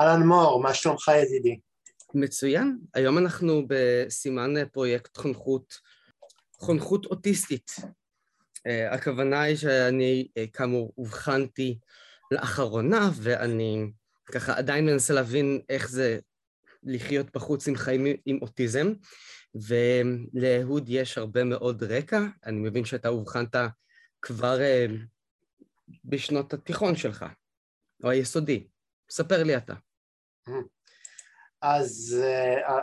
אהלן מור, מה שלומך ידידי? מצוין. היום אנחנו בסימן פרויקט חונכות, חונכות אוטיסטית. אה, הכוונה היא שאני אה, כאמור אובחנתי לאחרונה, ואני ככה עדיין מנסה להבין איך זה לחיות בחוץ עם חיים עם אוטיזם, ולאהוד יש הרבה מאוד רקע. אני מבין שאתה אובחנת כבר אה, בשנות התיכון שלך, או היסודי. ספר לי אתה. אז,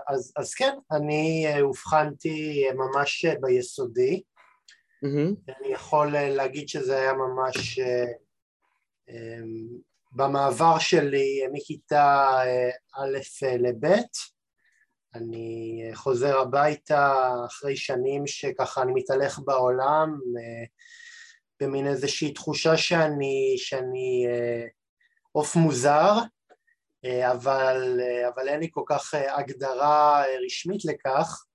אז, אז כן, אני אובחנתי ממש ביסודי. Mm-hmm. אני יכול להגיד שזה היה ממש אמ, במעבר שלי מכיתה א' לב'. אני חוזר הביתה אחרי שנים שככה אני מתהלך בעולם במין איזושהי תחושה שאני, שאני עוף מוזר אה, אבל, אה, אבל אין לי כל כך אה, הגדרה רשמית לכך.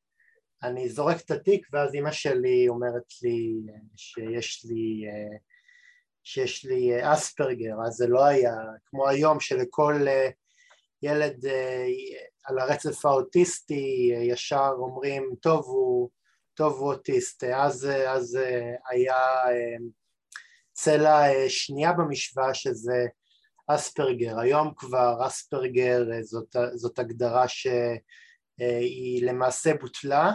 אני זורק את התיק ואז אימא שלי אומרת לי שיש לי, שיש לי אספרגר, אז זה לא היה כמו היום שלכל ילד על הרצף האוטיסטי ישר אומרים טוב הוא, טוב הוא אוטיסט, אז, אז היה צלע שנייה במשוואה שזה אספרגר, היום כבר אספרגר אה, זאת, זאת הגדרה שהיא למעשה בוטלה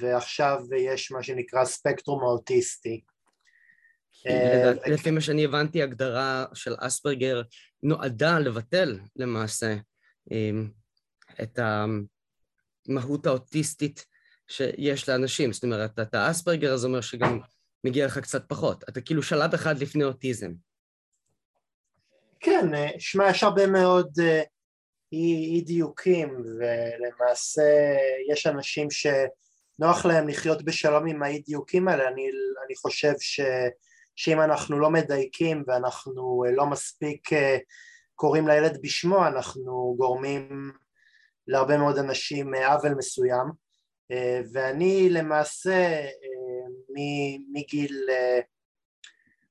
ועכשיו יש מה שנקרא ספקטרום האוטיסטי. אה, לפי מה שאני הבנתי, הגדרה של אספרגר נועדה לבטל למעשה את המהות האוטיסטית שיש לאנשים. זאת אומרת, אתה אספרגר, זה אומר שגם מגיע לך קצת פחות. אתה כאילו שלב אחד לפני אוטיזם. כן, אה, שמע, יש הרבה מאוד אה, אי, דיוקים ולמעשה יש אנשים שנוח להם לחיות בשלום עם האי דיוקים האלה, אני, אני חושב ש, שאם אנחנו לא מדייקים ואנחנו אה, לא מספיק קוראים לילד בשמו, אנחנו גורמים להרבה מאוד אנשים עוול מסוים. ואני למעשה מגיל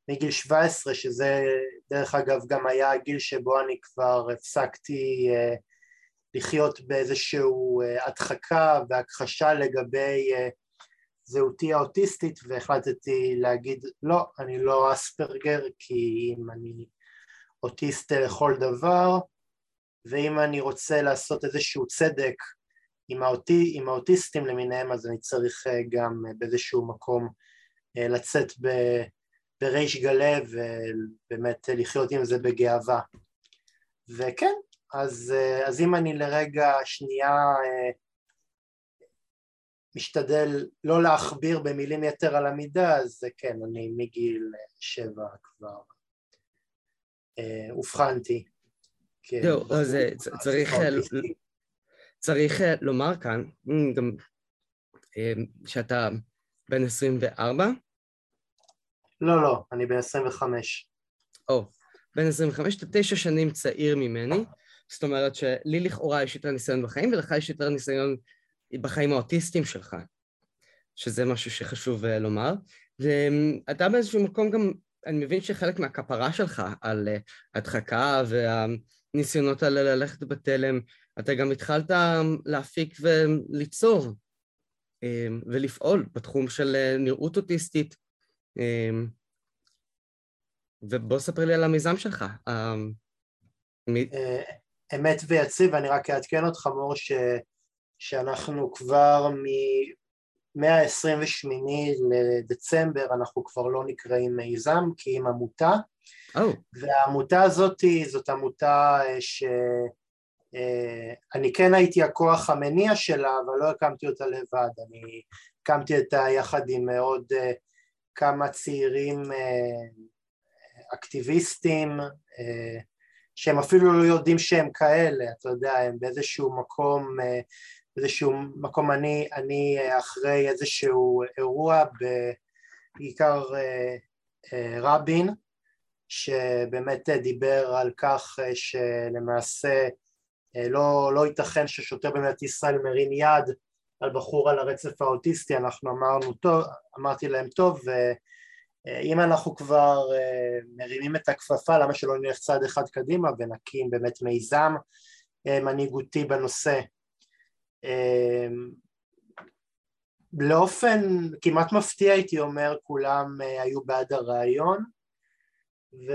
מגיל 17, שזה דרך אגב גם היה הגיל שבו אני כבר הפסקתי uh, לחיות באיזושהי uh, הדחקה והכחשה לגבי uh, זהותי האוטיסטית והחלטתי להגיד לא, אני לא אספרגר כי אם אני אוטיסט לכל דבר ואם אני רוצה לעשות איזשהו צדק עם, האוטי, עם האוטיסטים למיניהם אז אני צריך גם באיזשהו מקום לצאת ב... בריש גלי ובאמת לחיות עם זה בגאווה. וכן, אז, אז אם אני לרגע שנייה אה, משתדל לא להכביר במילים יתר על המידה, אז כן, אני מגיל שבע כבר אה, אובחנתי. זהו, אז צריך, אה, צריך לומר כאן גם שאתה בן 24, לא, לא, אני בן 25. או, בן 25, אתה תשע שנים צעיר ממני, זאת אומרת שלי לכאורה יש יותר ניסיון בחיים, ולך יש יותר ניסיון בחיים האוטיסטיים שלך, שזה משהו שחשוב uh, לומר. ואתה באיזשהו מקום גם, אני מבין שחלק מהכפרה שלך על uh, הדחקה והניסיונות האלה ללכת בתלם, אתה גם התחלת להפיק וליצור ולפעול בתחום של נראות אוטיסטית, ובוא ספר לי על המיזם שלך. אמ, אה, אמת ויציב, אני רק אעדכן אותך מור ש... שאנחנו כבר מ-128 לדצמבר אנחנו כבר לא נקראים מיזם כי אם עמותה oh. והעמותה הזאת זאת עמותה אה, שאני אה, כן הייתי הכוח המניע שלה אבל לא הקמתי אותה לבד, אני הקמתי אותה יחד עם עוד כמה צעירים אה, אקטיביסטים אה, שהם אפילו לא יודעים שהם כאלה, אתה יודע, הם באיזשהו מקום, אה, באיזשהו מקום אני, אני אחרי איזשהו אירוע בעיקר רבין שבאמת דיבר על כך שלמעשה לא, לא ייתכן ששוטר במדינת ישראל מרים יד על בחור על הרצף האוטיסטי, אנחנו אמרנו טוב, אמרתי להם טוב אם אנחנו כבר מרימים את הכפפה, למה שלא נלך צעד אחד קדימה ונקים באמת מיזם מנהיגותי בנושא. באופן כמעט מפתיע הייתי אומר, כולם היו בעד הרעיון, ו,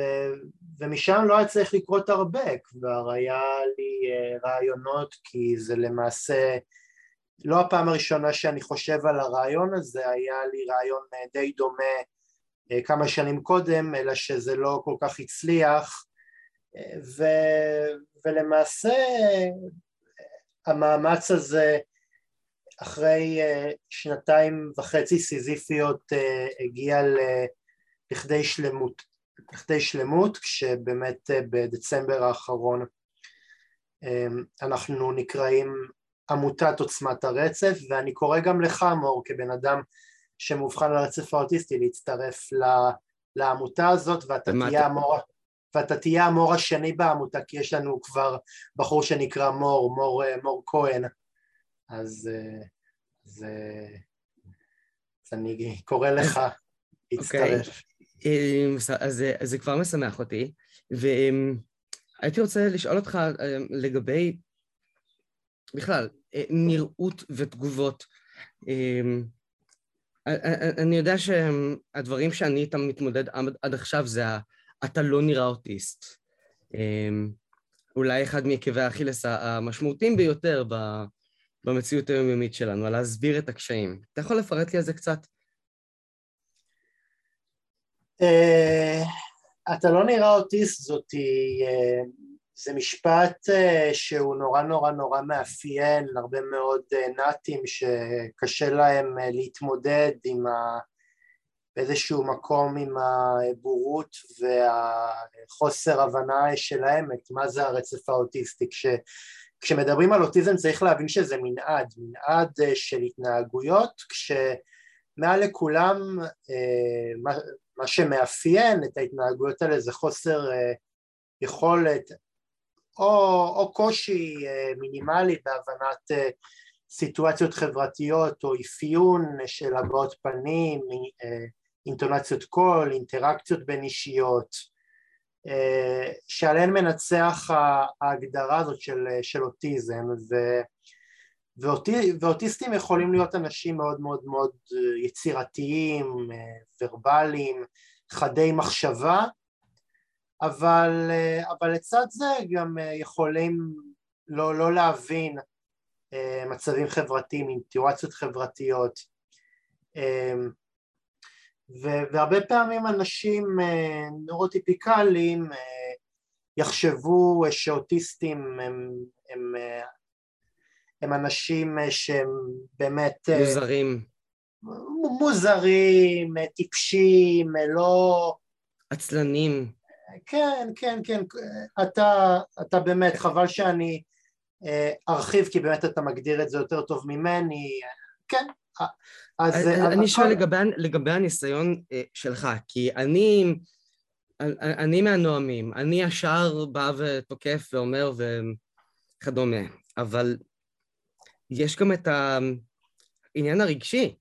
ומשם לא היה צריך לקרות הרבה, כבר היה לי רעיונות כי זה למעשה לא הפעם הראשונה שאני חושב על הרעיון הזה, היה לי רעיון די דומה אה, כמה שנים קודם, אלא שזה לא כל כך הצליח, אה, ו, ולמעשה המאמץ הזה אחרי אה, שנתיים וחצי סיזיפיות הגיע לכדי שלמות, לכדי שלמות, כשבאמת בדצמבר האחרון אנחנו נקראים עמותת עוצמת הרצף, ואני קורא גם לך מור כבן אדם שמאובחן על הרצף האוטיסטי להצטרף לעמותה הזאת ואתה תהיה המור, ואתה תהיה המור השני בעמותה כי יש לנו כבר בחור שנקרא מור, מור, מור כהן. אז, אז, אז אני קורא לך להצטרף. אוקיי, אז זה כבר משמח אותי. והייתי רוצה לשאול אותך אה, לגבי בכלל אה, נראות ותגובות אני יודע שהדברים שאני איתם מתמודד עד עכשיו זה אתה לא נראה אוטיסט. אמ, אולי אחד מעקבי האכילס המשמעותיים ביותר במציאות היומיומית שלנו, על להסביר את הקשיים. אתה יכול לפרט לי על זה קצת? אה, אתה לא נראה אוטיסט זאתי אה, זה משפט אה, שהוא נורא נורא נורא מאפיין הרבה מאוד אה, נאטים שקשה להם אה, להתמודד עם ה... באיזשהו מקום עם הבורות והחוסר הבנה שלהם את מה זה הרצף האוטיסטי. כש, כשמדברים על אוטיזם צריך להבין שזה מנעד, מנעד של התנהגויות, כשמעל לכולם מה, מה שמאפיין את ההתנהגויות האלה זה חוסר יכולת או, או קושי אה, מינימלי בהבנת אה, סיטואציות חברתיות או אפיון של הבעות פנים, אה, אינטונציות קול, אינטראקציות בין אישיות, שעליהן מנצח ההגדרה הזאת של, של אוטיזם ו, ואוטי, ואוטיסטים יכולים להיות אנשים מאוד מאוד מאוד יצירתיים, ורבליים, חדי מחשבה אבל, אה, אבל לצד זה גם אה, יכולים לא, לא להבין אה, מצבים חברתיים, אינטואציות חברתיות. והרבה פעמים אנשים נורוטיפיקליים יחשבו שאוטיסטים הם, הם, הם אנשים שהם באמת מוזרים. מוזרים, טיפשים, לא... עצלנים כן, כן, כן, אתה, אתה באמת, חבל שאני אה, ארחיב כי באמת אתה מגדיר את זה יותר טוב ממני, כן. אז... אני שואל לגבי, לגבי הניסיון אה, שלך, כי אני, אני מהנואמים, אני ישר בא ותוקף ואומר וכדומה, אבל יש גם את העניין הרגשי.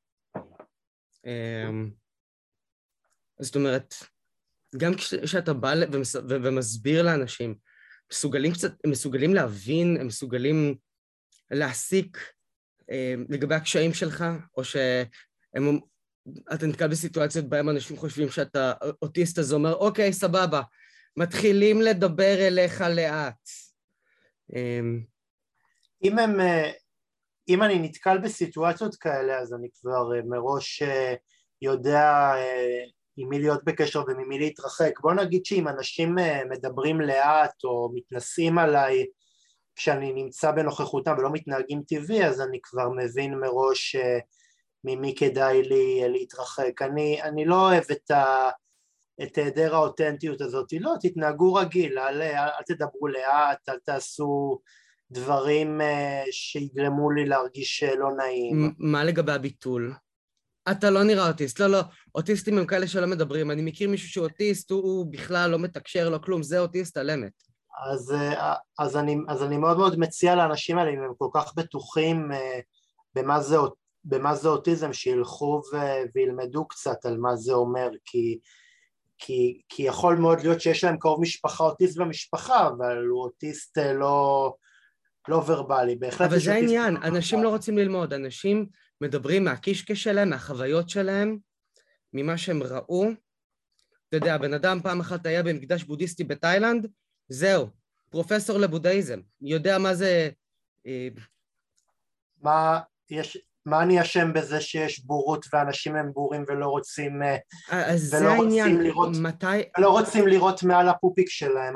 אה, זאת אומרת, גם כשאתה בא ומסביר לאנשים, מסוגלים קצת, הם מסוגלים להבין, הם מסוגלים להסיק אה, לגבי הקשיים שלך, או שהם... נתקל בסיטואציות בהן אנשים חושבים שאתה אוטיסט, אז אומר, אוקיי, סבבה, מתחילים לדבר אליך לאט. אמ, אם הם... אה, אם אני נתקל בסיטואציות כאלה, אז אני כבר אה, מראש אה, יודע עם מי להיות בקשר וממי להתרחק. בוא נגיד שאם אנשים אה, מדברים לאט או מתנשאים עליי כשאני נמצא בנוכחותם ולא מתנהגים טבעי, אז אני כבר מבין מראש אה, ממי כדאי לי אה, להתרחק. אני, אני לא אוהב את, ה, את היעדר האותנטיות הזאת, לא, תתנהגו רגיל, אל, אל, אל תדברו לאט, אל תעשו דברים שיגרמו לי להרגיש לא נעים. מה לגבי הביטול? אתה לא נראה אוטיסט. לא, לא, אוטיסטים הם כאלה שלא מדברים. אני מכיר מישהו שהוא אוטיסט, הוא, הוא בכלל לא מתקשר, לא כלום, זה אוטיסט על אמת. אז, אה, אז, אני, אז אני מאוד מאוד מציע לאנשים האלה, אם הם כל כך בטוחים אה, במה זה, במה זה אוטיזם, שילכו ו- וילמדו קצת על מה זה אומר, כי, כי, כי יכול מאוד להיות שיש להם קרוב משפחה אוטיסט במשפחה, אבל הוא אוטיסט אה, לא, לא ורבלי, בהחלט אבל זה העניין, אנשים לא רוצים ללמוד, אנשים מדברים מהקישקע שלהם, מהחוויות שלהם, ממה שהם ראו. אתה יודע, בן אדם פעם אחת היה במקדש בודהיסטי בתאילנד, זהו, פרופסור לבודהיזם, יודע מה זה... אה, מה, יש, מה אני אשם בזה שיש בורות ואנשים הם בורים ולא רוצים, אה, אז זה העניין, לראות, מתי... לא רוצים לראות מעל הפופיק שלהם.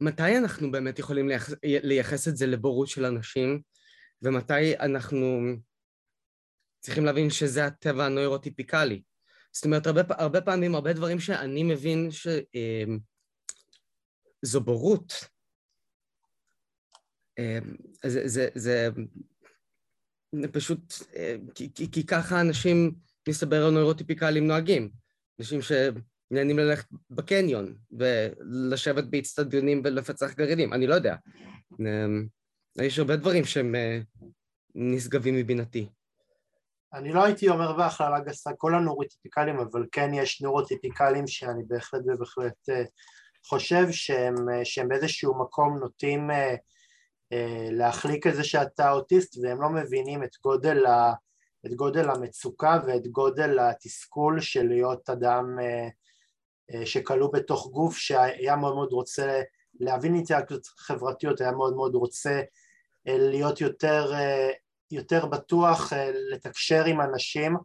מתי אנחנו באמת יכולים לייחס, לייחס את זה לבורות של אנשים, ומתי אנחנו צריכים להבין שזה הטבע הנוירוטיפיקלי. זאת אומרת, הרבה, הרבה פעמים, הרבה דברים שאני מבין שזו אמ, בורות. אמ, זה, זה, זה, זה פשוט, אה, כי, כי, כי ככה אנשים, מסתבר, הנוירוטיפיקליים נוהגים. אנשים שנהנים ללכת בקניון ולשבת באצטדיונים ולפצח גרעינים, אני לא יודע. אמ, יש הרבה דברים שהם אה, נשגבים מבינתי. אני לא הייתי אומר בהכללה גסה כל הנורוטיפיקלים, אבל כן יש נורוטיפיקלים שאני בהחלט ובהחלט אה, חושב שהם, אה, שהם באיזשהו מקום נוטים אה, להחליק את זה שאתה אוטיסט והם לא מבינים את גודל, ה, את גודל המצוקה ואת גודל התסכול של להיות אדם שכלוא בתוך גוף שהיה מאוד מאוד רוצה להבין אינטראקציות חברתיות, היה מאוד מאוד רוצה להיות יותר יותר בטוח אה, לתקשר עם אנשים,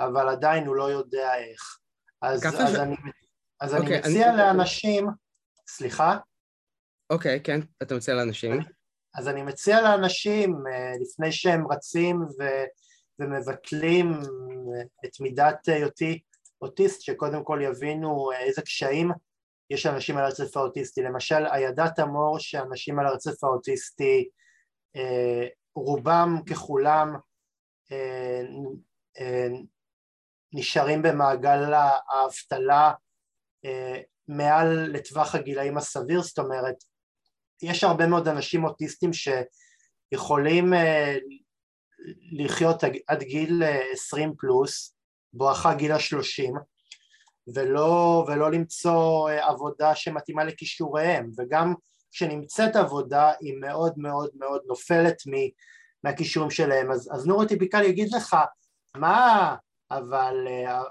אבל עדיין הוא לא יודע איך. אז, אז, ש... אני, אז okay, אני אוקיי, מציע אני... לאנשים, סליחה? אוקיי, okay, כן, אתה מציע לאנשים. אני, אז אני מציע לאנשים, אה, לפני שהם רצים ו, ומבטלים אה, את מידת היותי אוטיסט, שקודם כל יבינו איזה קשיים יש אנשים על הרצף האוטיסטי. למשל, הידעת אמור שאנשים על הרצף האוטיסטי רובם ככולם אה, אה, נשארים במעגל האבטלה אה, מעל לטווח הגילאים הסביר, זאת אומרת יש הרבה מאוד אנשים אוטיסטים שיכולים לחיות עד גיל 20 פלוס, בואכה גיל השלושים, ולא, ולא למצוא עבודה שמתאימה לכישוריהם, וגם כשנמצאת עבודה היא מאוד מאוד מאוד נופלת מהכישורים שלהם, אז, אז נורוטיפיקל יגיד לך מה, אבל,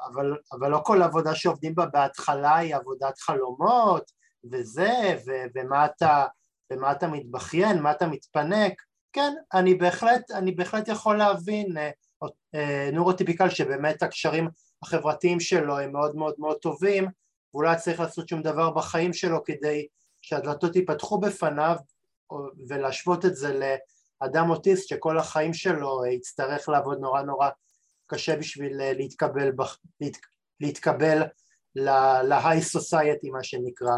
אבל, אבל לא כל עבודה שעובדים בה בהתחלה היא עבודת חלומות וזה, ו, ומה אתה, ומה אתה מתבכיין, מה אתה מתפנק, כן, אני בהחלט, אני בהחלט יכול להבין אה, אה, נורוטיפיקל שבאמת הקשרים החברתיים שלו הם מאוד מאוד מאוד טובים ואולי לא צריך לעשות שום דבר בחיים שלו כדי שהדלתות ייפתחו בפניו ולהשוות את זה לאדם אוטיסט שכל החיים שלו יצטרך לעבוד נורא נורא קשה בשביל אה, להתקבל, להת, להתקבל להיי סוסייטי מה שנקרא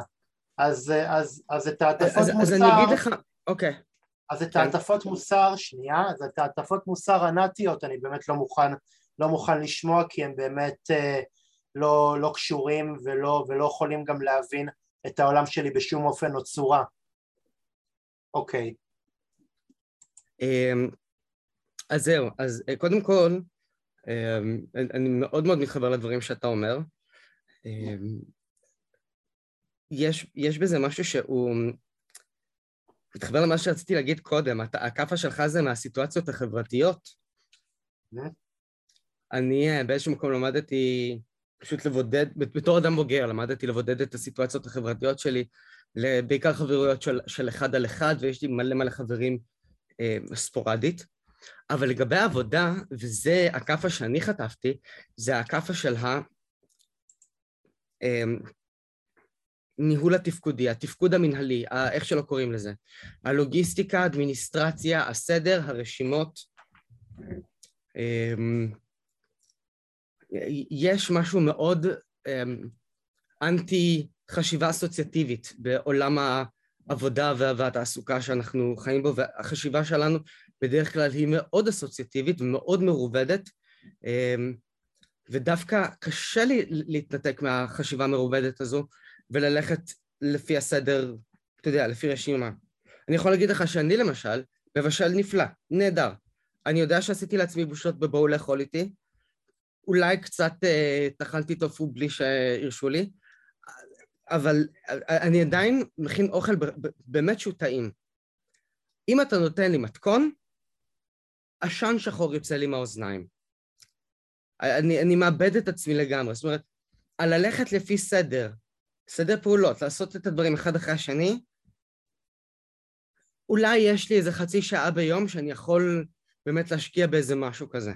אז, אה, אז, אז את ההטפות מוסר אז אני אגיד לך, אוקיי אז את. ההטפות מוסר, שנייה, אז את ההטפות מוסר הנאטיות אני באמת לא מוכן, לא מוכן לשמוע כי הם באמת אה, לא, לא קשורים ולא, ולא יכולים גם להבין את העולם שלי בשום אופן או צורה. אוקיי. אמ, אז זהו, אז אה, קודם כל, אמ, אני מאוד מאוד מתחבר לדברים שאתה אומר. אמ, יש, יש בזה משהו שהוא... מתחבר למה שרציתי להגיד קודם, אתה, הכאפה שלך זה מהסיטואציות החברתיות. אני אה, באיזשהו מקום למדתי פשוט לבודד, בתור אדם בוגר למדתי לבודד את הסיטואציות החברתיות שלי, בעיקר חברויות של, של אחד על אחד, ויש לי מלא מלא חברים אה, ספורדית. אבל לגבי העבודה, וזה הכאפה שאני חטפתי, זה הכאפה של ה... אה, ניהול התפקודי, התפקוד המנהלי, איך שלא קוראים לזה. הלוגיסטיקה, האדמיניסטרציה, הסדר, הרשימות. אה, יש משהו מאוד אמ, אנטי חשיבה אסוציאטיבית בעולם העבודה והתעסוקה שאנחנו חיים בו, והחשיבה שלנו בדרך כלל היא מאוד אסוציאטיבית ומאוד מרובדת, אמ, ודווקא קשה לי להתנתק מהחשיבה המרובדת הזו וללכת לפי הסדר, אתה יודע, לפי רשימה. אני יכול להגיד לך שאני למשל מבשל נפלא, נהדר, אני יודע שעשיתי לעצמי בושות בבואו לאכול איתי. אולי קצת אה, טחנתי טופו בלי שהרשו לי, אבל אני עדיין מכין אוכל באמת שהוא טעים. אם אתה נותן לי מתכון, עשן שחור יוצא לי מהאוזניים. אני, אני מאבד את עצמי לגמרי. זאת אומרת, על ללכת לפי סדר, סדר פעולות, לעשות את הדברים אחד אחרי השני, אולי יש לי איזה חצי שעה ביום שאני יכול באמת להשקיע באיזה משהו כזה.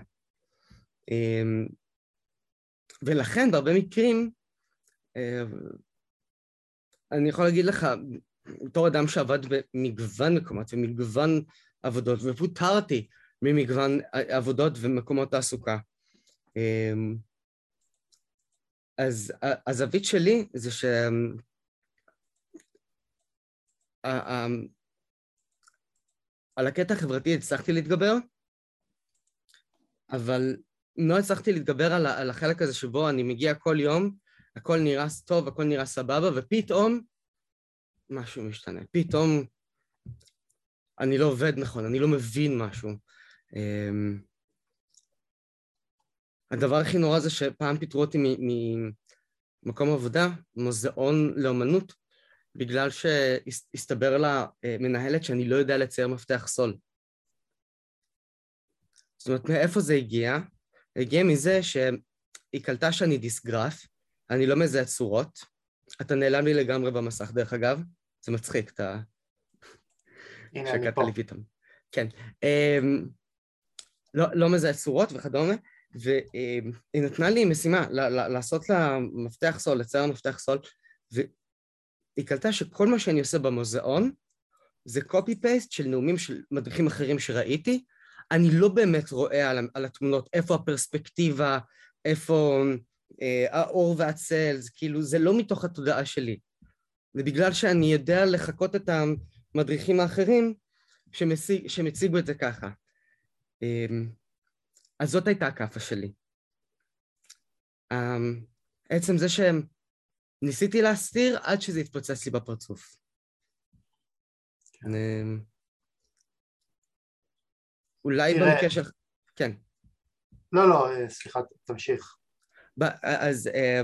ולכן בהרבה מקרים, אה, אני יכול להגיד לך, בתור אדם שעבד במגוון מקומות ומגוון עבודות, ופוטרתי ממגוון עבודות ומקומות תעסוקה. אמ, אז הזווית שלי זה ש... על הקטע החברתי הצלחתי להתגבר, אבל לא הצלחתי להתגבר על, על החלק הזה שבו אני מגיע כל יום, הכל נראה טוב, הכל נראה סבבה, ופתאום משהו משתנה. פתאום אני לא עובד נכון, אני לא מבין משהו. אמ, הדבר הכי נורא זה שפעם פיטרו אותי ממקום עבודה, מוזיאון לאומנות, בגלל שהסתבר למנהלת שאני לא יודע לצייר מפתח סול. זאת אומרת, מאיפה זה הגיע? הגיע מזה שהיא קלטה שאני דיסגרף, אני לא מזהה צורות. אתה נעלם לי לגמרי במסך, דרך אגב. זה מצחיק, אתה... הנה, אני פה. לי פתאום. כן. Um, לא, לא מזהה צורות וכדומה, והיא נתנה לי משימה לעשות לה מפתח סול, לצייר מפתח סול, והיא קלטה שכל מה שאני עושה במוזיאון זה קופי פייסט של נאומים של מדריכים אחרים שראיתי. אני לא באמת רואה על, על התמונות איפה הפרספקטיבה, איפה אה, האור והצל, זה כאילו, זה לא מתוך התודעה שלי. ובגלל שאני יודע לחקות את המדריכים האחרים שמציג, שמציגו את זה ככה. אמ, אז זאת הייתה הכאפה שלי. אמ, עצם זה שניסיתי להסתיר עד שזה התפוצץ לי בפרצוף. כן. אולי במקרה של... כן. לא, לא, אה, סליחה, תמשיך. אז אה,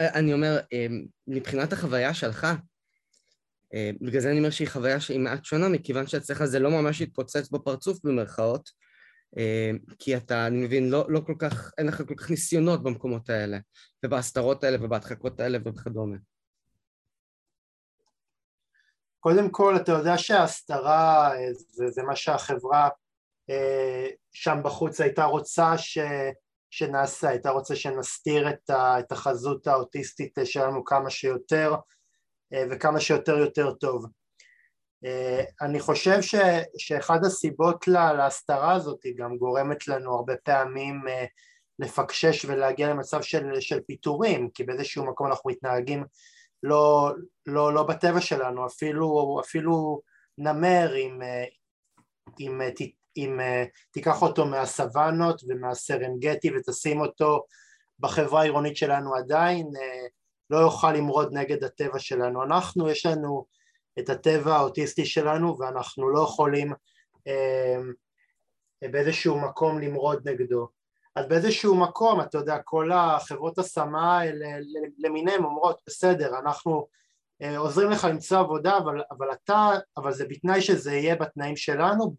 אני אומר, מבחינת החוויה שלך, בגלל זה אני אומר שהיא חוויה שהיא מעט שונה, מכיוון שאצלך זה לא ממש התפוצץ בפרצוף במרכאות, אה, כי אתה, אני מבין, לא, לא כל כך, אין לך כל כך ניסיונות במקומות האלה, ובהסתרות האלה ובהדחקות האלה וכדומה. קודם כל, אתה יודע שההסתרה אה, זה, זה מה שהחברה אה, שם בחוץ הייתה רוצה ש, שנעשה, הייתה רוצה שנסתיר את, ה, את החזות האוטיסטית שלנו כמה שיותר וכמה שיותר יותר טוב. אה, אני חושב ש, שאחד הסיבות לה, להסתרה הזאת היא גם גורמת לנו הרבה פעמים אה, לפקשש ולהגיע למצב של, של פיטורים, כי באיזשהו מקום אנחנו מתנהגים לא, לא, לא בטבע שלנו, אפילו, אפילו נמר אם, אה, אם, אם תיקח אותו מהסוואנות ומהסרנגטי ותשים אותו בחברה העירונית שלנו עדיין לא יוכל למרוד נגד הטבע שלנו. אנחנו, יש לנו את הטבע האוטיסטי שלנו ואנחנו לא יכולים אה, באיזשהו מקום למרוד נגדו. אז באיזשהו מקום, אתה יודע, כל החברות השמה למיניהם אומרות, בסדר, אנחנו אה, עוזרים לך למצוא עבודה, אבל, אבל אתה, אבל זה בתנאי שזה יהיה בתנאים שלנו,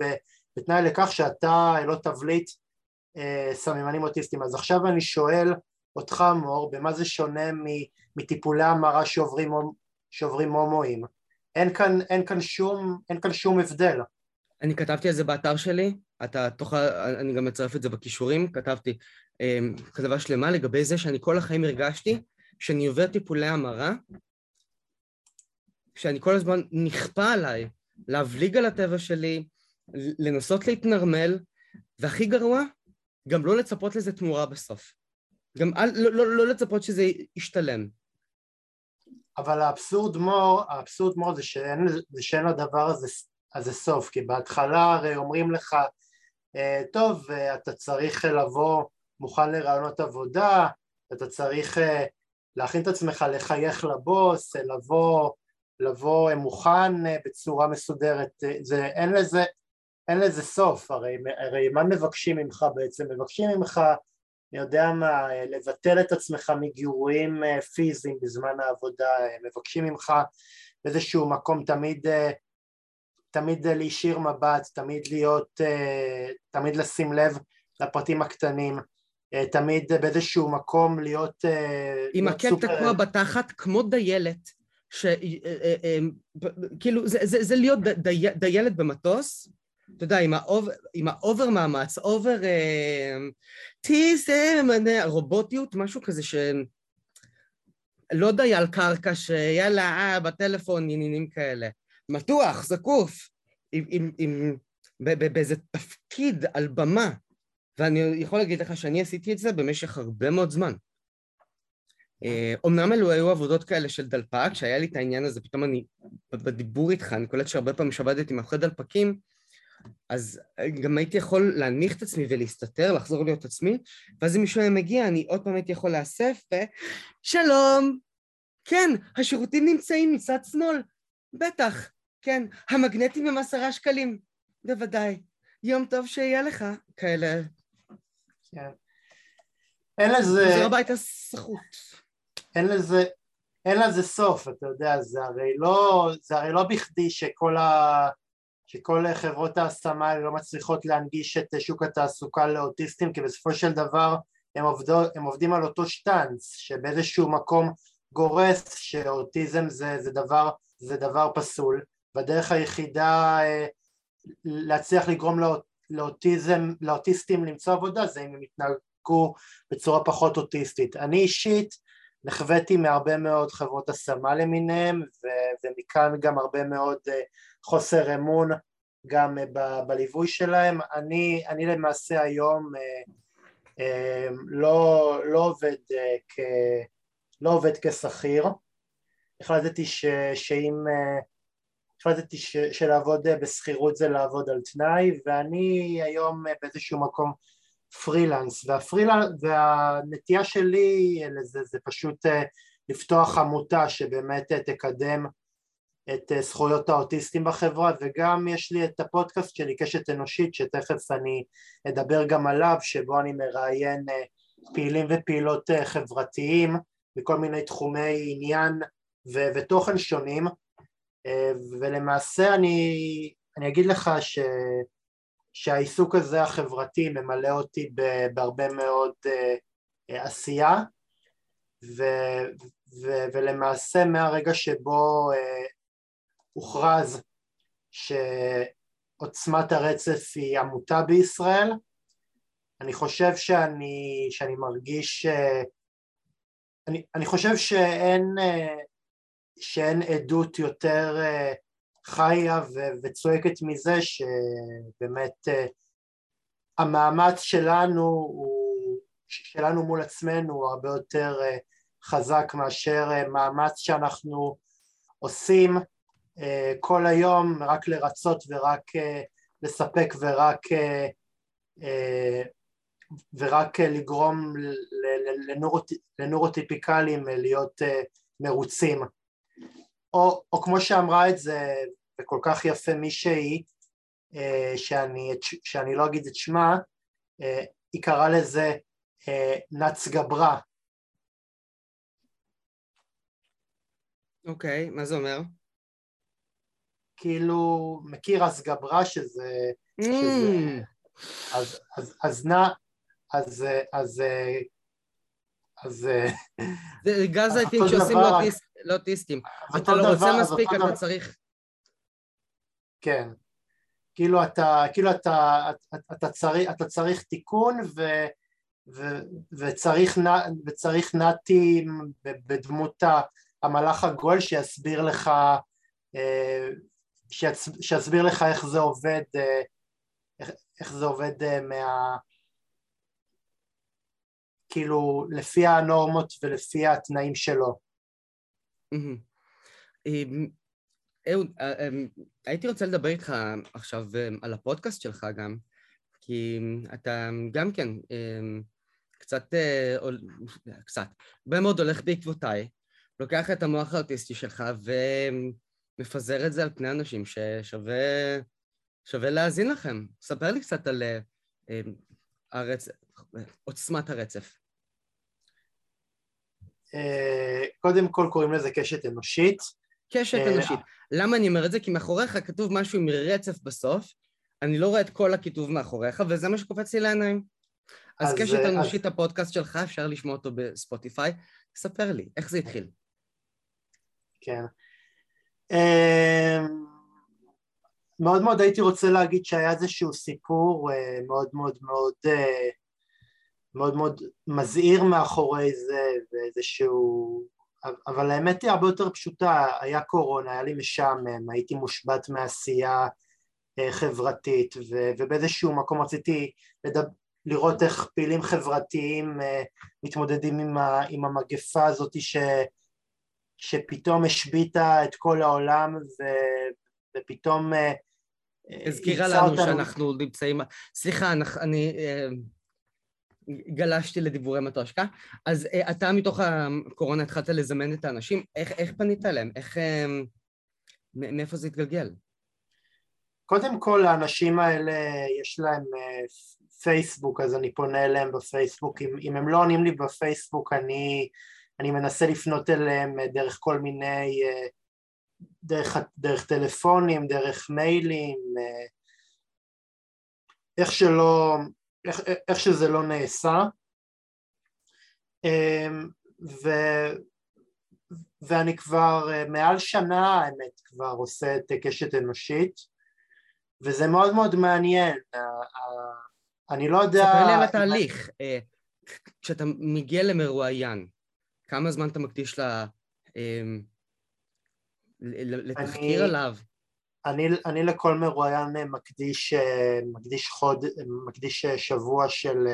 בתנאי לכך שאתה לא תבליט אה, סממנים אוטיסטיים. אז עכשיו אני שואל אותך, מור, במה זה שונה מטיפולי המרה שעוברים, שעוברים הומואים? אין כאן, אין כאן שום, אין כאן שום הבדל. אני כתבתי על זה באתר שלי, אתה תוכל, אני גם מצרף את זה בכישורים, כתבתי um, כתבה שלמה לגבי זה שאני כל החיים הרגשתי שאני עובר טיפולי המרה, שאני כל הזמן נכפה עליי להבליג על הטבע שלי, לנסות להתנרמל, והכי גרוע, גם לא לצפות לזה תמורה בסוף. גם אל, לא, לא, לא לצפות שזה ישתלם. אבל האבסורד מור, האבסורד מור זה שאין, זה שאין לדבר הזה, הזה סוף, כי בהתחלה הרי אומרים לך, טוב, אה, אתה צריך לבוא מוכן לרעיונות עבודה, אתה צריך אה, להכין את עצמך לחייך לבוס, לבוא, לבוא מוכן בצורה מסודרת, זה, אין לזה, אין לזה סוף, הרי, הרי מה מבקשים ממך בעצם? מבקשים ממך, אני יודע מה, לבטל את עצמך מגירויים אה, פיזיים בזמן העבודה, מבקשים ממך באיזשהו מקום תמיד, אה, תמיד להישיר מבט, תמיד להיות, תמיד לשים לב לפרטים הקטנים, תמיד באיזשהו מקום להיות... עם עקב תקוע בתחת כמו דיילת, ש... כאילו זה, זה, זה להיות די, דיילת במטוס, אתה יודע, עם, האוב, עם ה over מאמץ, over טיזם, רובוטיות, משהו כזה ש... לא דייל קרקע שיאללה, אה, בטלפון, עניינים כאלה. מתוח, זקוף, עם, עם, עם, באיזה תפקיד על במה. ואני יכול להגיד לך שאני עשיתי את זה במשך הרבה מאוד זמן. אומנם אלו היו עבודות כאלה של דלפק, שהיה לי את העניין הזה, פתאום אני, בדיבור איתך, אני קולט שהרבה פעמים שעבדתי מאחורי דלפקים, אז גם הייתי יכול להנמיך את עצמי ולהסתתר, לחזור להיות עצמי, ואז אם מישהו היה מגיע, אני עוד פעם הייתי יכול להסף, ו... שלום! כן, השירותים נמצאים מצד שמאל. בטח, כן. המגנטים הם עשרה שקלים. בוודאי. יום טוב שיהיה לך. כאלה. כן. אין לזה... חוזר הביתה סחוט. אין לזה, אין לזה סוף, אתה יודע, זה הרי לא, זה הרי לא בכדי שכל ה... שכל חברות ההשמה האלה לא מצליחות להנגיש את שוק התעסוקה לאוטיסטים כי בסופו של דבר הם, עובדו, הם עובדים על אותו שטאנץ שבאיזשהו מקום גורס שאוטיזם זה, זה, דבר, זה דבר פסול והדרך היחידה אה, להצליח לגרום לאוט, לאוטיזם, לאוטיסטים למצוא עבודה זה אם הם יתנהגו בצורה פחות אוטיסטית. אני אישית נחוויתי מהרבה מאוד חברות השמה למיניהם ו- ומכאן גם הרבה מאוד uh, חוסר אמון גם uh, ב- בליווי שלהם. אני, אני למעשה היום לא, לא עובד. לא עובד כשכיר, החלטתי ש, שאם, החלטתי שלעבוד בשכירות זה לעבוד על תנאי ואני היום uh, באיזשהו מקום פרילנס, והפרילנס, והנטייה שלי לזה זה פשוט אה, לפתוח עמותה שבאמת אה, תקדם את אה, זכויות האוטיסטים בחברה וגם יש לי את הפודקאסט שלי קשת אנושית שתכף אני אדבר גם עליו שבו אני מראיין פעילים ופעילות חברתיים בכל מיני תחומי עניין ו- ותוכן שונים ולמעשה אני, אני אגיד לך ש... שהעיסוק הזה החברתי ממלא אותי בהרבה מאוד uh, עשייה. ו, ו, ולמעשה מהרגע שבו הוכרז שעוצמת הרצף היא עמותה בישראל אני חושב שאני, שאני מרגיש, אני, אני חושב שאין, שאין עדות יותר uh, חיה וצועקת מזה שבאמת uh, המאמץ שלנו הוא, שלנו מול עצמנו הוא הרבה יותר uh, חזק מאשר מאמץ שאנחנו עושים כל היום רק לרצות ורק לספק ורק ורק לגרום לנורוט, לנורוטיפיקלים להיות מרוצים או, או כמו שאמרה את זה וכל כך יפה מישהי אה, שאני, שאני לא אגיד את שמה, אה, היא קראה לזה אה, נץ גברה. אוקיי, okay, מה זה אומר? כאילו, מכיר אז גברה שזה... Mm. שזה אז, אז, אז נא, אז, אז, אז... זה גז העיתים שעושים לאוטיסטים. אתה לא רוצה מספיק, אתה צריך... כן. כאילו אתה, כאילו אתה, אתה, אתה, צריך, אתה צריך תיקון ו, ו, וצריך, וצריך נתי בדמות המלאך הגול שיסביר לך, אה, שיסביר לך איך זה עובד, אה, איך, איך זה עובד אה, מה... כאילו לפי הנורמות ולפי התנאים שלו. אהוד, אה, אמ, הייתי רוצה לדבר איתך עכשיו אמ, על הפודקאסט שלך גם, כי אתה גם כן אמ, קצת, אה, קצת, הרבה מאוד הולך בעקבותיי, לוקח את המוח האוטיסטי שלך ומפזר את זה על פני אנשים ששווה, שווה להאזין לכם. ספר לי קצת על הרצ... עוצמת הרצף. קודם כל קוראים לזה קשת אנושית. קשת אנושית. למה אני אומר את זה? כי מאחוריך כתוב משהו עם רצף בסוף, אני לא רואה את כל הכיתוב מאחוריך, וזה מה שקופץ לי לעיניים. אז, אז קשת אנושית, אז... הפודקאסט שלך, אפשר לשמוע אותו בספוטיפיי. ספר לי, איך זה התחיל? כן. אמ, מאוד מאוד הייתי רוצה להגיד שהיה איזשהו סיפור אה, מאוד מאוד מאוד אה, מאוד מאוד מזהיר מאחורי זה ואיזשהו אבל האמת היא הרבה יותר פשוטה, היה קורונה, היה לי משעמם, הייתי מושבת מעשייה אה, חברתית ובאיזשהו מקום רציתי לדבר, לראות איך פעילים חברתיים מתמודדים עם, ה, עם המגפה הזאת ש, שפתאום השביתה את כל העולם ו, ופתאום הזכירה לנו שאנחנו נמצאים... סליחה, אני אה, גלשתי לדיבורי מטושקה. אז אה, אתה מתוך הקורונה התחלת לזמן את האנשים, איך, איך פנית אליהם? איך... אה, מאיפה זה התגלגל? קודם כל, האנשים האלה, יש להם פייסבוק, אז אני פונה אליהם בפייסבוק. אם, אם הם לא עונים לי בפייסבוק, אני, אני מנסה לפנות אליהם דרך כל מיני דרך, דרך טלפונים, דרך מיילים, אה, איך שלא, איך, איך שזה לא נעשה אמ, ו, ואני כבר אה, מעל שנה האמת כבר עושה את קשת אנושית וזה מאוד מאוד מעניין, אני לא יודע... ספר לי על התהליך, אה, כשאתה מגיע למרואיין, כמה זמן אתה מקדיש ל... אמ, לתחקיר אני, עליו. אני, אני לכל מרואיין מקדיש, מקדיש, חוד, מקדיש שבוע של,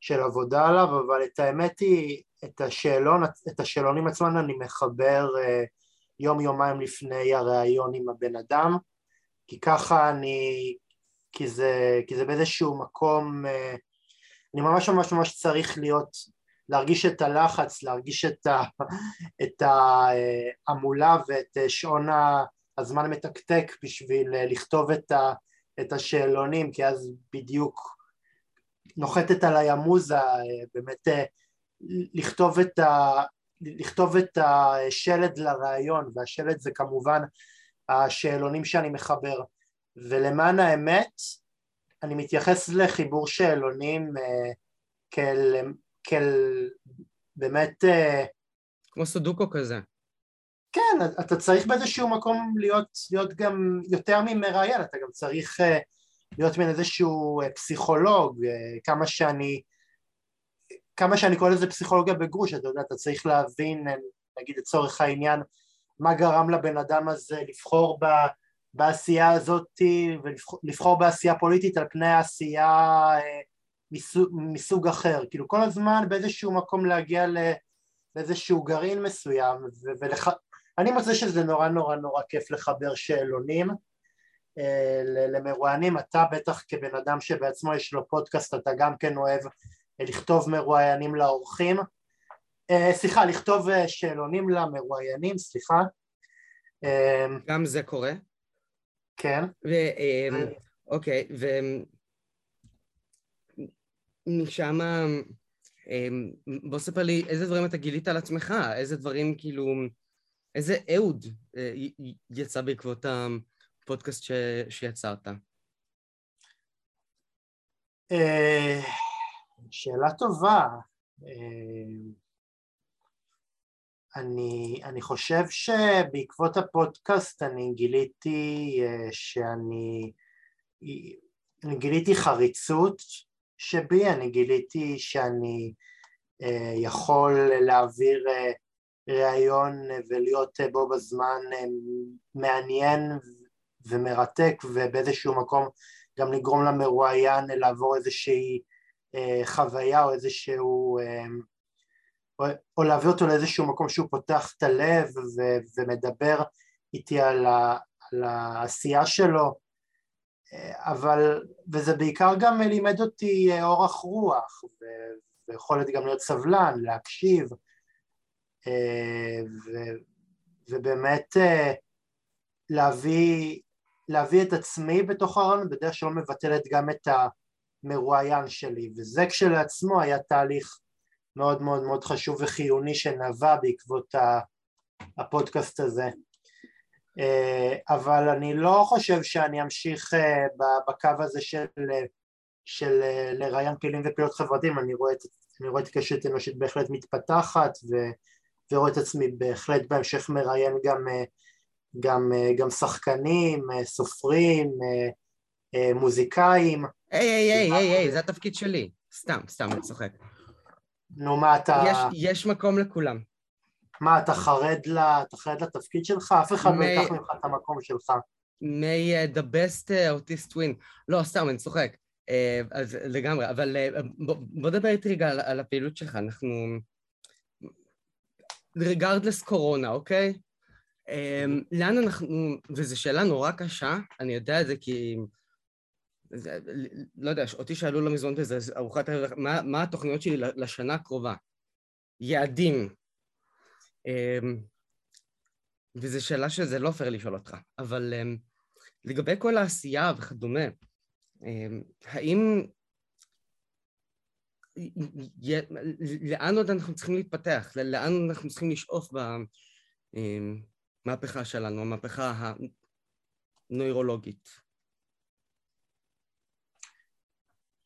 של עבודה עליו, אבל את האמת היא, את, השאלון, את השאלונים עצמם אני מחבר יום יומיים לפני הראיון עם הבן אדם, כי ככה אני, כי זה, כי זה באיזשהו מקום, אני ממש ממש ממש צריך להיות להרגיש את הלחץ, להרגיש את, ה, ההמולה ואת שעון הזמן המתקתק בשביל לכתוב את, ה, את השאלונים, כי אז בדיוק נוחתת עליי המוזה, באמת לכתוב את, ה, לכתוב את השלד לרעיון, והשלד זה כמובן השאלונים שאני מחבר, ולמען האמת אני מתייחס לחיבור שאלונים אה, כאל כאל באמת... אה, כמו סודוקו כזה. כן, אתה צריך באיזשהו מקום להיות, להיות גם יותר ממראיין, אתה גם צריך אה, להיות מן איזשהו אה, פסיכולוג, כמה שאני, כמה שאני קורא לזה פסיכולוגיה בגרוש, אתה יודע, אתה צריך להבין, נגיד לצורך העניין, מה גרם לבן אדם הזה לבחור ב, בעשייה הזאת ולבחור בעשייה פוליטית על פני העשייה מסוג, מסוג אחר, כאילו כל הזמן באיזשהו מקום להגיע לאיזשהו גרעין מסוים ולח... אני מוצא שזה נורא נורא נורא כיף לחבר שאלונים אה, למרואיינים, אתה בטח כבן אדם שבעצמו יש לו פודקאסט אתה גם כן אוהב אה, לכתוב מרואיינים לאורחים, אה, סליחה לכתוב שאלונים למרואיינים, סליחה גם זה קורה? כן. אוקיי, ו... משם, אמ, בוא ספר לי איזה דברים אתה גילית על עצמך, איזה דברים כאילו, איזה אהוד אה, יצא בעקבות הפודקאסט ש... שיצרת? אה, שאלה טובה. אה, אני, אני חושב שבעקבות הפודקאסט אני גיליתי שאני אני גיליתי חריצות שבי, אני גיליתי שאני אה, יכול להעביר אה, ראיון ולהיות אה, בו בזמן מעניין ומרתק ובאיזשהו מקום גם לגרום למרואיין לעבור איזושהי חוויה או איזשהו או, להביא אותו לאיזשהו מקום שהוא פותח את הלב ו, ומדבר איתי על, ה, על העשייה שלו. אבל, וזה בעיקר גם לימד אותי אה, אורח רוח ויכולת גם להיות סבלן, להקשיב אה, ו, ובאמת אה, להביא, להביא את עצמי בתוך הרעיון, בדרך שלא מבטלת גם את המרואיין שלי, וזה כשלעצמו היה תהליך מאוד מאוד מאוד חשוב וחיוני שנבע בעקבות הפודקאסט הזה. אה, אבל אני לא חושב שאני אמשיך אה, בקו הזה של, של אה, לראיין פעילים ופעילות חברתיים, אני רואה את, את קשת אנושית בהחלט מתפתחת ו, ורואה את עצמי בהחלט בהמשך מראיין גם, גם, גם שחקנים, סופרים, מוזיקאים. היי היי היי היי היי, זה התפקיד שלי. סתם, סתם, אני צוחק. נו מה אתה... יש, יש מקום לכולם. מה, אתה חרד, לה, אתה חרד לתפקיד שלך? אף אחד לא ייקח ממך את המקום שלך. may uh, the best uh, autist win. לא, סתם, אני צוחק. Uh, אז לגמרי, אבל uh, בוא, בוא דבר איתי רגע על, על הפעילות שלך. אנחנו... רגרדלס קורונה, אוקיי? Um, לאן אנחנו... וזו שאלה נורא קשה, אני יודע את זה כי... זה, לא יודע, אותי שאלו לא מזמן בזה, ארוחת הערב, מה, מה התוכניות שלי לשנה הקרובה? יעדים, אמ, וזו שאלה שזה לא פייר לשאול אותך, אבל אמ, לגבי כל העשייה וכדומה, האם... לאן עוד אנחנו צריכים להתפתח? לאן אנחנו צריכים לשאוף במהפכה שלנו, המהפכה הנוירולוגית?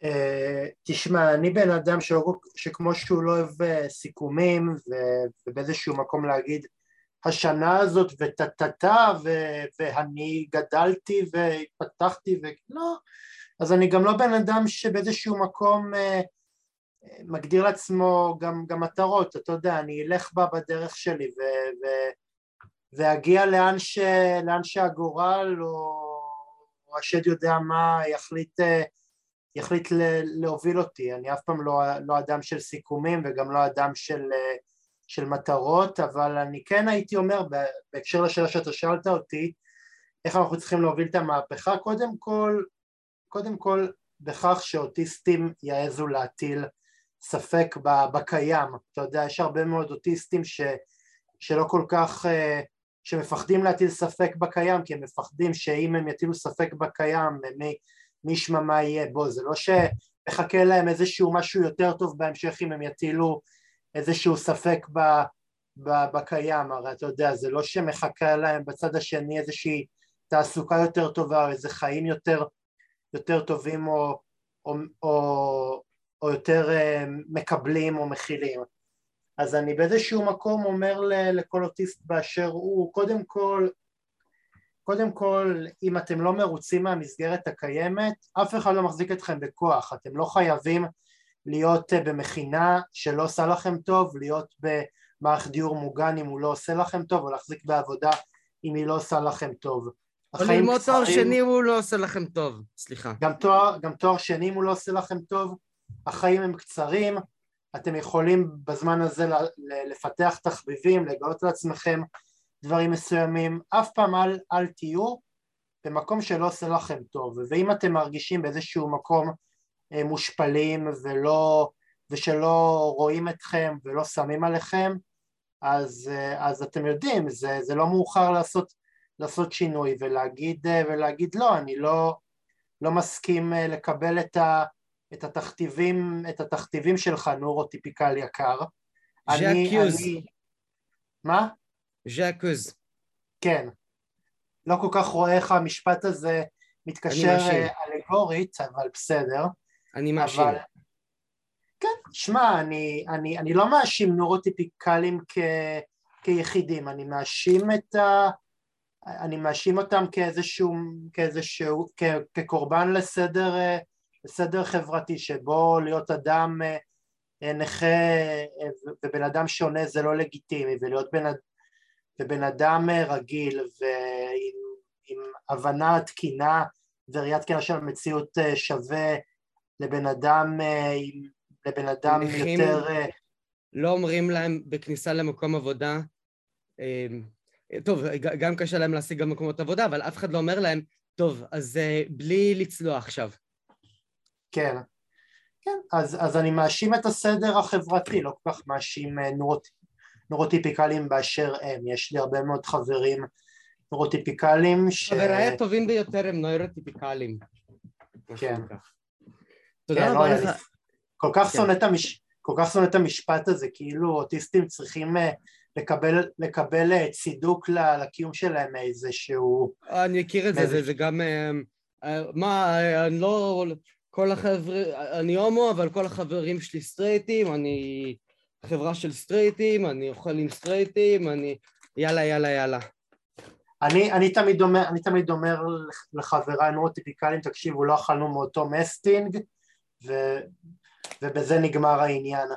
אה, תשמע, אני בן אדם שכמו שהוא לא אוהב אה, סיכומים ובאיזשהו מקום להגיד השנה הזאת וטטטה ואני גדלתי והתפתחתי ולא, אז אני גם לא בן אדם שבאיזשהו מקום אה, מגדיר לעצמו גם, גם מטרות, אתה יודע, אני אלך בה בדרך שלי ו, ו, ואגיע לאן, ש, לאן שהגורל או, או השד יודע מה יחליט יחליט להוביל אותי, אני אף פעם לא, לא אדם של סיכומים וגם לא אדם של, של מטרות, אבל אני כן הייתי אומר בהקשר לשאלה שאתה שאלת אותי, איך אנחנו צריכים להוביל את המהפכה, קודם כל, קודם כל בכך שאוטיסטים יעזו להטיל ספק בקיים, אתה יודע, יש הרבה מאוד אוטיסטים ש, שלא כל כך, שמפחדים להטיל ספק בקיים, כי הם מפחדים שאם הם יטילו ספק בקיים, מי ישמע מה יהיה, בוא זה לא שמחכה להם איזשהו משהו יותר טוב בהמשך אם הם יטילו איזשהו ספק ב, ב, בקיים, הרי אתה יודע זה לא שמחכה להם בצד השני איזושהי תעסוקה יותר טובה או איזה חיים יותר, יותר טובים או, או, או, או יותר uh, מקבלים או מכילים אז אני באיזשהו מקום אומר לכל אוטיסט באשר הוא, קודם כל קודם כל, אם אתם לא מרוצים מהמסגרת הקיימת, אף אחד לא מחזיק אתכם בכוח, אתם לא חייבים להיות אה, במכינה שלא עושה לכם טוב, להיות במערכת דיור מוגן אם הוא לא עושה לכם טוב, או להחזיק בעבודה אם היא לא עושה לכם טוב. או ללמוד תואר שני הוא לא עושה לכם טוב, סליחה. גם תואר, גם תואר שני אם הוא לא עושה לכם טוב, החיים הם קצרים, אתם יכולים בזמן הזה לפתח תחביבים, לגלות לעצמכם דברים מסוימים, אף פעם אל, אל תהיו במקום שלא עושה לכם טוב, ואם אתם מרגישים באיזשהו מקום אה, מושפלים ולא, ושלא רואים אתכם ולא שמים עליכם, אז, אה, אז אתם יודעים, זה, זה לא מאוחר לעשות, לעשות שינוי ולהגיד, אה, ולהגיד לא, אני לא, לא מסכים לקבל את, ה, את, התכתיבים, את התכתיבים שלך, נורוטיפיקל יקר. אני... מה? ז'קוז. כן. לא כל כך רואה איך המשפט הזה מתקשר אלגורית, אבל בסדר. אני מאשים. אבל... כן, שמע, אני, אני, אני לא מאשים נורוטיפיקלים כ, כיחידים, אני מאשים את ה... אני מאשים אותם כאיזשהו, כאיזשהו, כ, כקורבן לסדר, לסדר חברתי, שבו להיות אדם אה, נכה אה, ובן אדם שונה זה לא לגיטימי, ולהיות בן, ובן אדם אה, רגיל ועם הבנה תקינה וראיית תקינה של המציאות אה, שווה לבן אדם, אה, לבן אדם יותר... לא אומרים להם בכניסה למקום עבודה, טוב, גם קשה להם להשיג גם מקומות עבודה, אבל אף אחד לא אומר להם, טוב, אז בלי לצלוע עכשיו. כן, כן, אז, אז אני מאשים את הסדר החברתי, לא כל כך מאשים נורות, נורוטיפיקליים באשר הם, יש לי הרבה מאוד חברים נוירוטיפיקלים ש... חבריי הטובים ביותר הם נוירוטיפיקלים. כן. תודה כן, רבה לך. כל כך כן. שונא את המש... כל כך שונא את המשפט הזה, כאילו אוטיסטים צריכים אה, לקבל, לקבל אה, צידוק לקיום שלהם מאיזשהו... אני מכיר את זה, זה, זה גם... אה, מה, אני לא... כל החבר'ה... אני הומו, אבל כל החברים שלי סטרייטים, אני חברה של סטרייטים, אני אוכל עם סטרייטים, אני... יאללה, יאללה, יאללה. אני, אני, תמיד אומר, אני תמיד אומר לחבריי נורוטיפיקליים, תקשיבו, לא אכלנו מאותו מסטינג, ו, ובזה נגמר העניין.